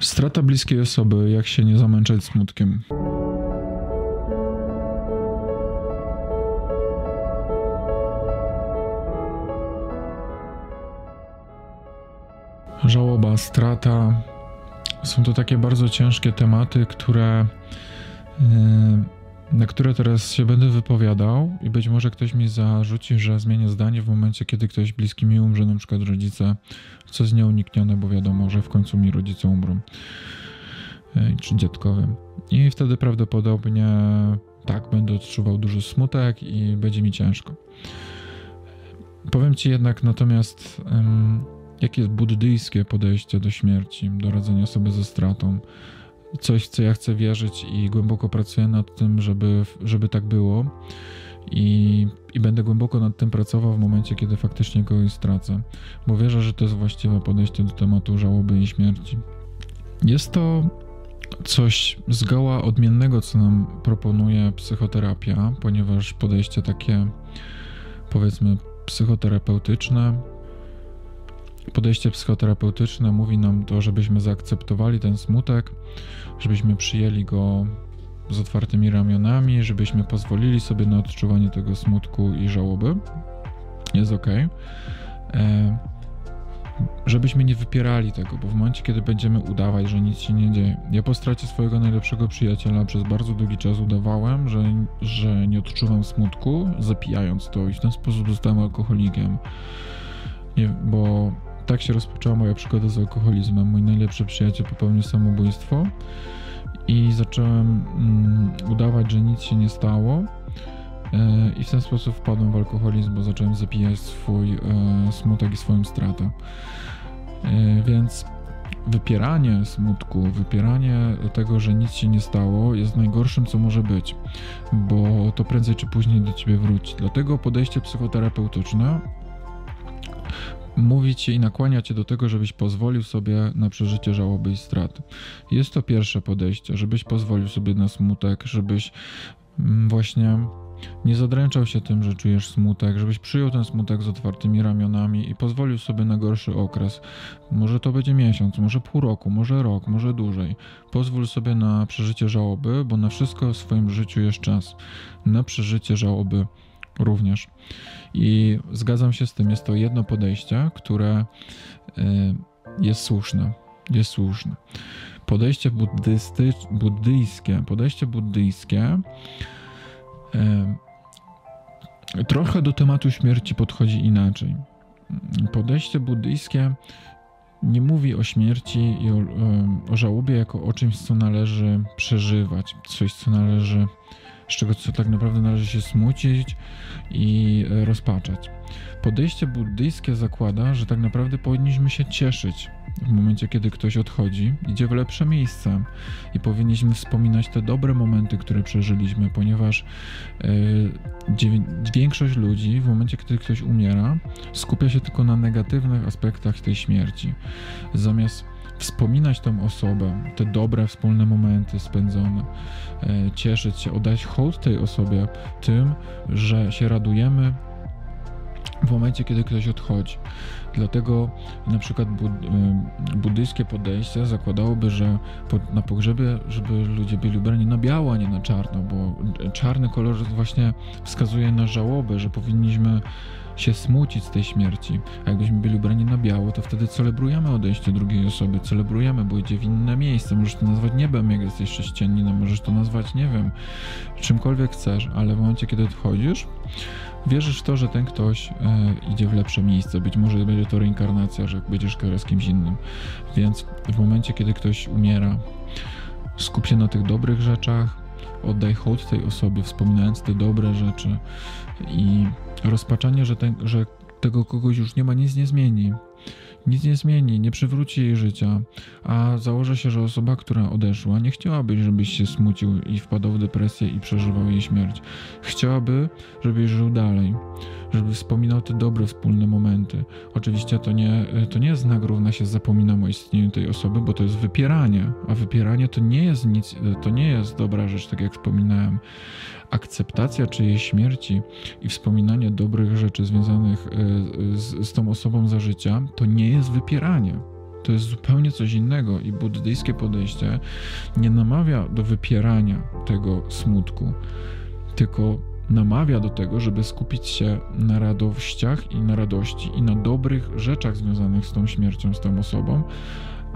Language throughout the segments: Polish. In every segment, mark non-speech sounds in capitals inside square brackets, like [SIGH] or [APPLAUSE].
Strata bliskiej osoby, jak się nie zamęczać smutkiem. Żałoba, strata są to takie bardzo ciężkie tematy, które, yy, na które teraz się będę wypowiadał i być może ktoś mi zarzuci, że zmienię zdanie w momencie, kiedy ktoś bliski mi umrze, na przykład rodzice, co jest nieuniknione, bo wiadomo, że w końcu mi rodzice umrą yy, czy dziadkowie. I wtedy prawdopodobnie tak, będę odczuwał duży smutek i będzie mi ciężko. Powiem ci jednak natomiast, jakie jest buddyjskie podejście do śmierci, do radzenia sobie ze stratą. Coś, co ja chcę wierzyć i głęboko pracuję nad tym, żeby, żeby tak było. I, I będę głęboko nad tym pracował w momencie, kiedy faktycznie kogoś stracę, bo wierzę, że to jest właściwe podejście do tematu żałoby i śmierci. Jest to coś zgoła odmiennego, co nam proponuje psychoterapia, ponieważ podejście takie, powiedzmy, psychoterapeutyczne, podejście psychoterapeutyczne mówi nam to, żebyśmy zaakceptowali ten smutek, żebyśmy przyjęli go z otwartymi ramionami, żebyśmy pozwolili sobie na odczuwanie tego smutku i żałoby. Jest ok. E, żebyśmy nie wypierali tego, bo w momencie, kiedy będziemy udawać, że nic się nie dzieje. Ja po stracie swojego najlepszego przyjaciela przez bardzo długi czas udawałem, że, że nie odczuwam smutku, zapijając to i w ten sposób zostałem alkoholikiem. Nie, bo tak się rozpoczęła moja przygoda z alkoholizmem. Mój najlepszy przyjaciel popełnił samobójstwo i zacząłem mm, udawać, że nic się nie stało. E, I w ten sposób wpadłem w alkoholizm, bo zacząłem zapijać swój e, smutek i swoją stratę. E, więc wypieranie smutku, wypieranie tego, że nic się nie stało, jest najgorszym, co może być, bo to prędzej czy później do ciebie wróci. Dlatego podejście psychoterapeutyczne mówi ci i nakłania cię do tego, żebyś pozwolił sobie na przeżycie żałoby i straty. Jest to pierwsze podejście, żebyś pozwolił sobie na smutek, żebyś mm, właśnie nie zadręczał się tym, że czujesz smutek, żebyś przyjął ten smutek z otwartymi ramionami i pozwolił sobie na gorszy okres. Może to będzie miesiąc, może pół roku, może rok, może dłużej. Pozwól sobie na przeżycie żałoby, bo na wszystko w swoim życiu jest czas. Na przeżycie żałoby również. I zgadzam się z tym, jest to jedno podejście, które y, jest słuszne. Jest słuszne. Podejście buddysty, buddyjskie, podejście buddyjskie y, trochę do tematu śmierci podchodzi inaczej. Podejście buddyjskie nie mówi o śmierci i o, o żałobie jako o czymś, co należy przeżywać, coś, co należy z czego co tak naprawdę należy się smucić i e, rozpaczać. Podejście buddyjskie zakłada, że tak naprawdę powinniśmy się cieszyć w momencie, kiedy ktoś odchodzi, idzie w lepsze miejsce i powinniśmy wspominać te dobre momenty, które przeżyliśmy, ponieważ yy, większość ludzi w momencie, kiedy ktoś umiera, skupia się tylko na negatywnych aspektach tej śmierci. Zamiast wspominać tą osobę, te dobre wspólne momenty spędzone, e, cieszyć się, oddać hołd tej osobie tym, że się radujemy w momencie, kiedy ktoś odchodzi. Dlatego na przykład e, buddyjskie podejście zakładałoby, że na pogrzebie, żeby ludzie byli ubrani na biało, a nie na czarno, bo czarny kolor właśnie wskazuje na żałobę, że powinniśmy się smucić z tej śmierci. A jakbyśmy byli ubrani na biało, to wtedy celebrujemy odejście drugiej osoby, celebrujemy, bo idzie w inne miejsce. Możesz to nazwać niebem, jak jesteś chrześcijaninem, możesz to nazwać, nie wiem, czymkolwiek chcesz, ale w momencie, kiedy odchodzisz, wierzysz w to, że ten ktoś e, idzie w lepsze miejsce. Być może będzie to reinkarnacja, że będziesz z kimś innym. Więc w momencie, kiedy ktoś umiera, skup się na tych dobrych rzeczach, oddaj hołd tej osobie, wspominając te dobre rzeczy i rozpaczanie, że, ten, że tego kogoś już nie ma, nic nie zmieni. Nic nie zmieni, nie przywróci jej życia, a założę się, że osoba, która odeszła, nie chciałaby, żebyś się smucił i wpadał w depresję i przeżywał jej śmierć. Chciałaby, żebyś żył dalej, żeby wspominał te dobre wspólne momenty. Oczywiście to nie, to nie jest znak równa się zapominam o istnieniu tej osoby, bo to jest wypieranie, a wypieranie to nie jest nic, to nie jest dobra rzecz, tak jak wspominałem akceptacja czyjejś śmierci i wspominanie dobrych rzeczy związanych e, z, z tą osobą za życia, to nie jest wypieranie. To jest zupełnie coś innego i buddyjskie podejście nie namawia do wypierania tego smutku, tylko namawia do tego, żeby skupić się na radościach i na radości i na dobrych rzeczach związanych z tą śmiercią, z tą osobą,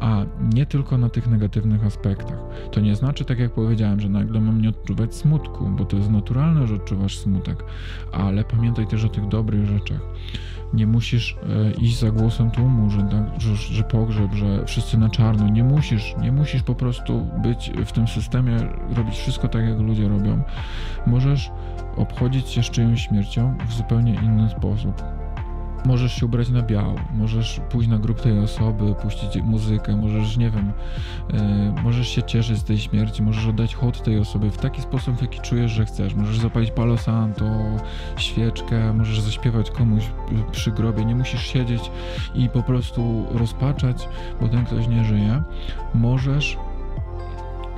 a nie tylko na tych negatywnych aspektach. To nie znaczy, tak jak powiedziałem, że nagle mam nie odczuwać smutku, bo to jest naturalne, że odczuwasz smutek, ale pamiętaj też o tych dobrych rzeczach. Nie musisz e, iść za głosem tłumu, że, że, że pogrzeb, że wszyscy na czarno. Nie musisz, nie musisz po prostu być w tym systemie, robić wszystko tak, jak ludzie robią. Możesz obchodzić się z czyjąś śmiercią w zupełnie inny sposób. Możesz się ubrać na biało, możesz pójść na grób tej osoby, puścić muzykę, możesz, nie wiem, yy, możesz się cieszyć z tej śmierci, możesz oddać hołd tej osobie w taki sposób, w jaki czujesz, że chcesz. Możesz zapalić palo santo, świeczkę, możesz zaśpiewać komuś przy grobie, nie musisz siedzieć i po prostu rozpaczać, bo ten ktoś nie żyje. Możesz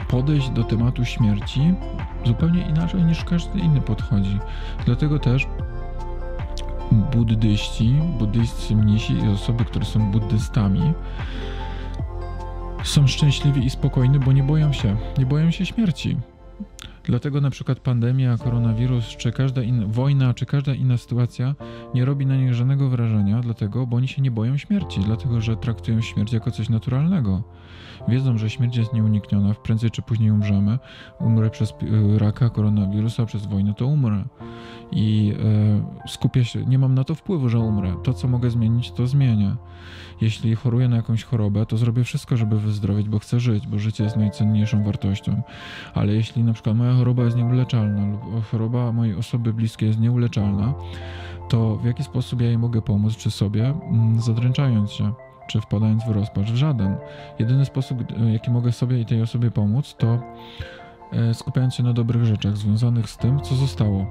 podejść do tematu śmierci zupełnie inaczej niż każdy inny podchodzi. Dlatego też buddyści, buddyjscy mnisi i osoby, które są buddystami, są szczęśliwi i spokojni, bo nie boją się, nie boją się śmierci. Dlatego na przykład pandemia, koronawirus, czy każda inna wojna, czy każda inna sytuacja nie robi na nich żadnego wrażenia, dlatego, bo oni się nie boją śmierci, dlatego, że traktują śmierć jako coś naturalnego. Wiedzą, że śmierć jest nieunikniona, prędzej czy później umrzemy. Umrę przez y, raka, koronawirusa, przez wojnę, to umrę i e, skupię się, nie mam na to wpływu, że umrę. To, co mogę zmienić, to zmienię. Jeśli choruję na jakąś chorobę, to zrobię wszystko, żeby wyzdrowieć, bo chcę żyć, bo życie jest najcenniejszą wartością. Ale jeśli na przykład moja choroba jest nieuleczalna lub choroba mojej osoby bliskiej jest nieuleczalna, to w jaki sposób ja jej mogę pomóc, czy sobie, mm, zadręczając się, czy wpadając w rozpacz? W żaden. Jedyny sposób, jaki mogę sobie i tej osobie pomóc, to e, skupiając się na dobrych rzeczach związanych z tym, co zostało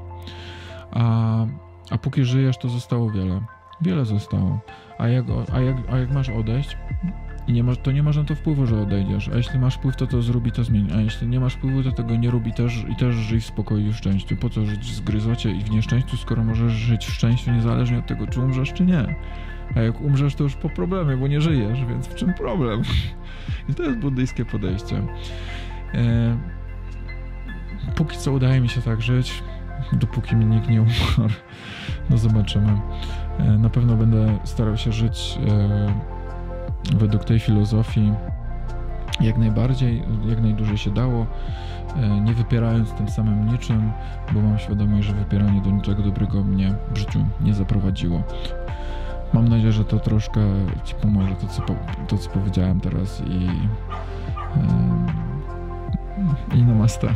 a, a póki żyjesz, to zostało wiele. Wiele zostało. A jak, a jak, a jak masz odejść, i nie masz, to nie na to wpływu, że odejdziesz. A jeśli masz wpływ, to to zrób i to zmień. A jeśli nie masz wpływu, to tego nie rób i też, i też żyj w spokoju i w szczęściu. Po co żyć w zgryzocie i w nieszczęściu, skoro możesz żyć w szczęściu niezależnie od tego, czy umrzesz, czy nie. A jak umrzesz, to już po problemie, bo nie żyjesz, więc w czym problem? [LAUGHS] I to jest buddyjskie podejście. E, póki co udaje mi się tak żyć dopóki mnie nikt nie umarł. [LAUGHS] No zobaczymy. E, na pewno będę starał się żyć e, według tej filozofii jak najbardziej, jak najdłużej się dało, e, nie wypierając tym samym niczym, bo mam świadomość, że wypieranie do niczego dobrego mnie w życiu nie zaprowadziło. Mam nadzieję, że to troszkę Ci pomoże, to co, to, co powiedziałem teraz i, i namaste.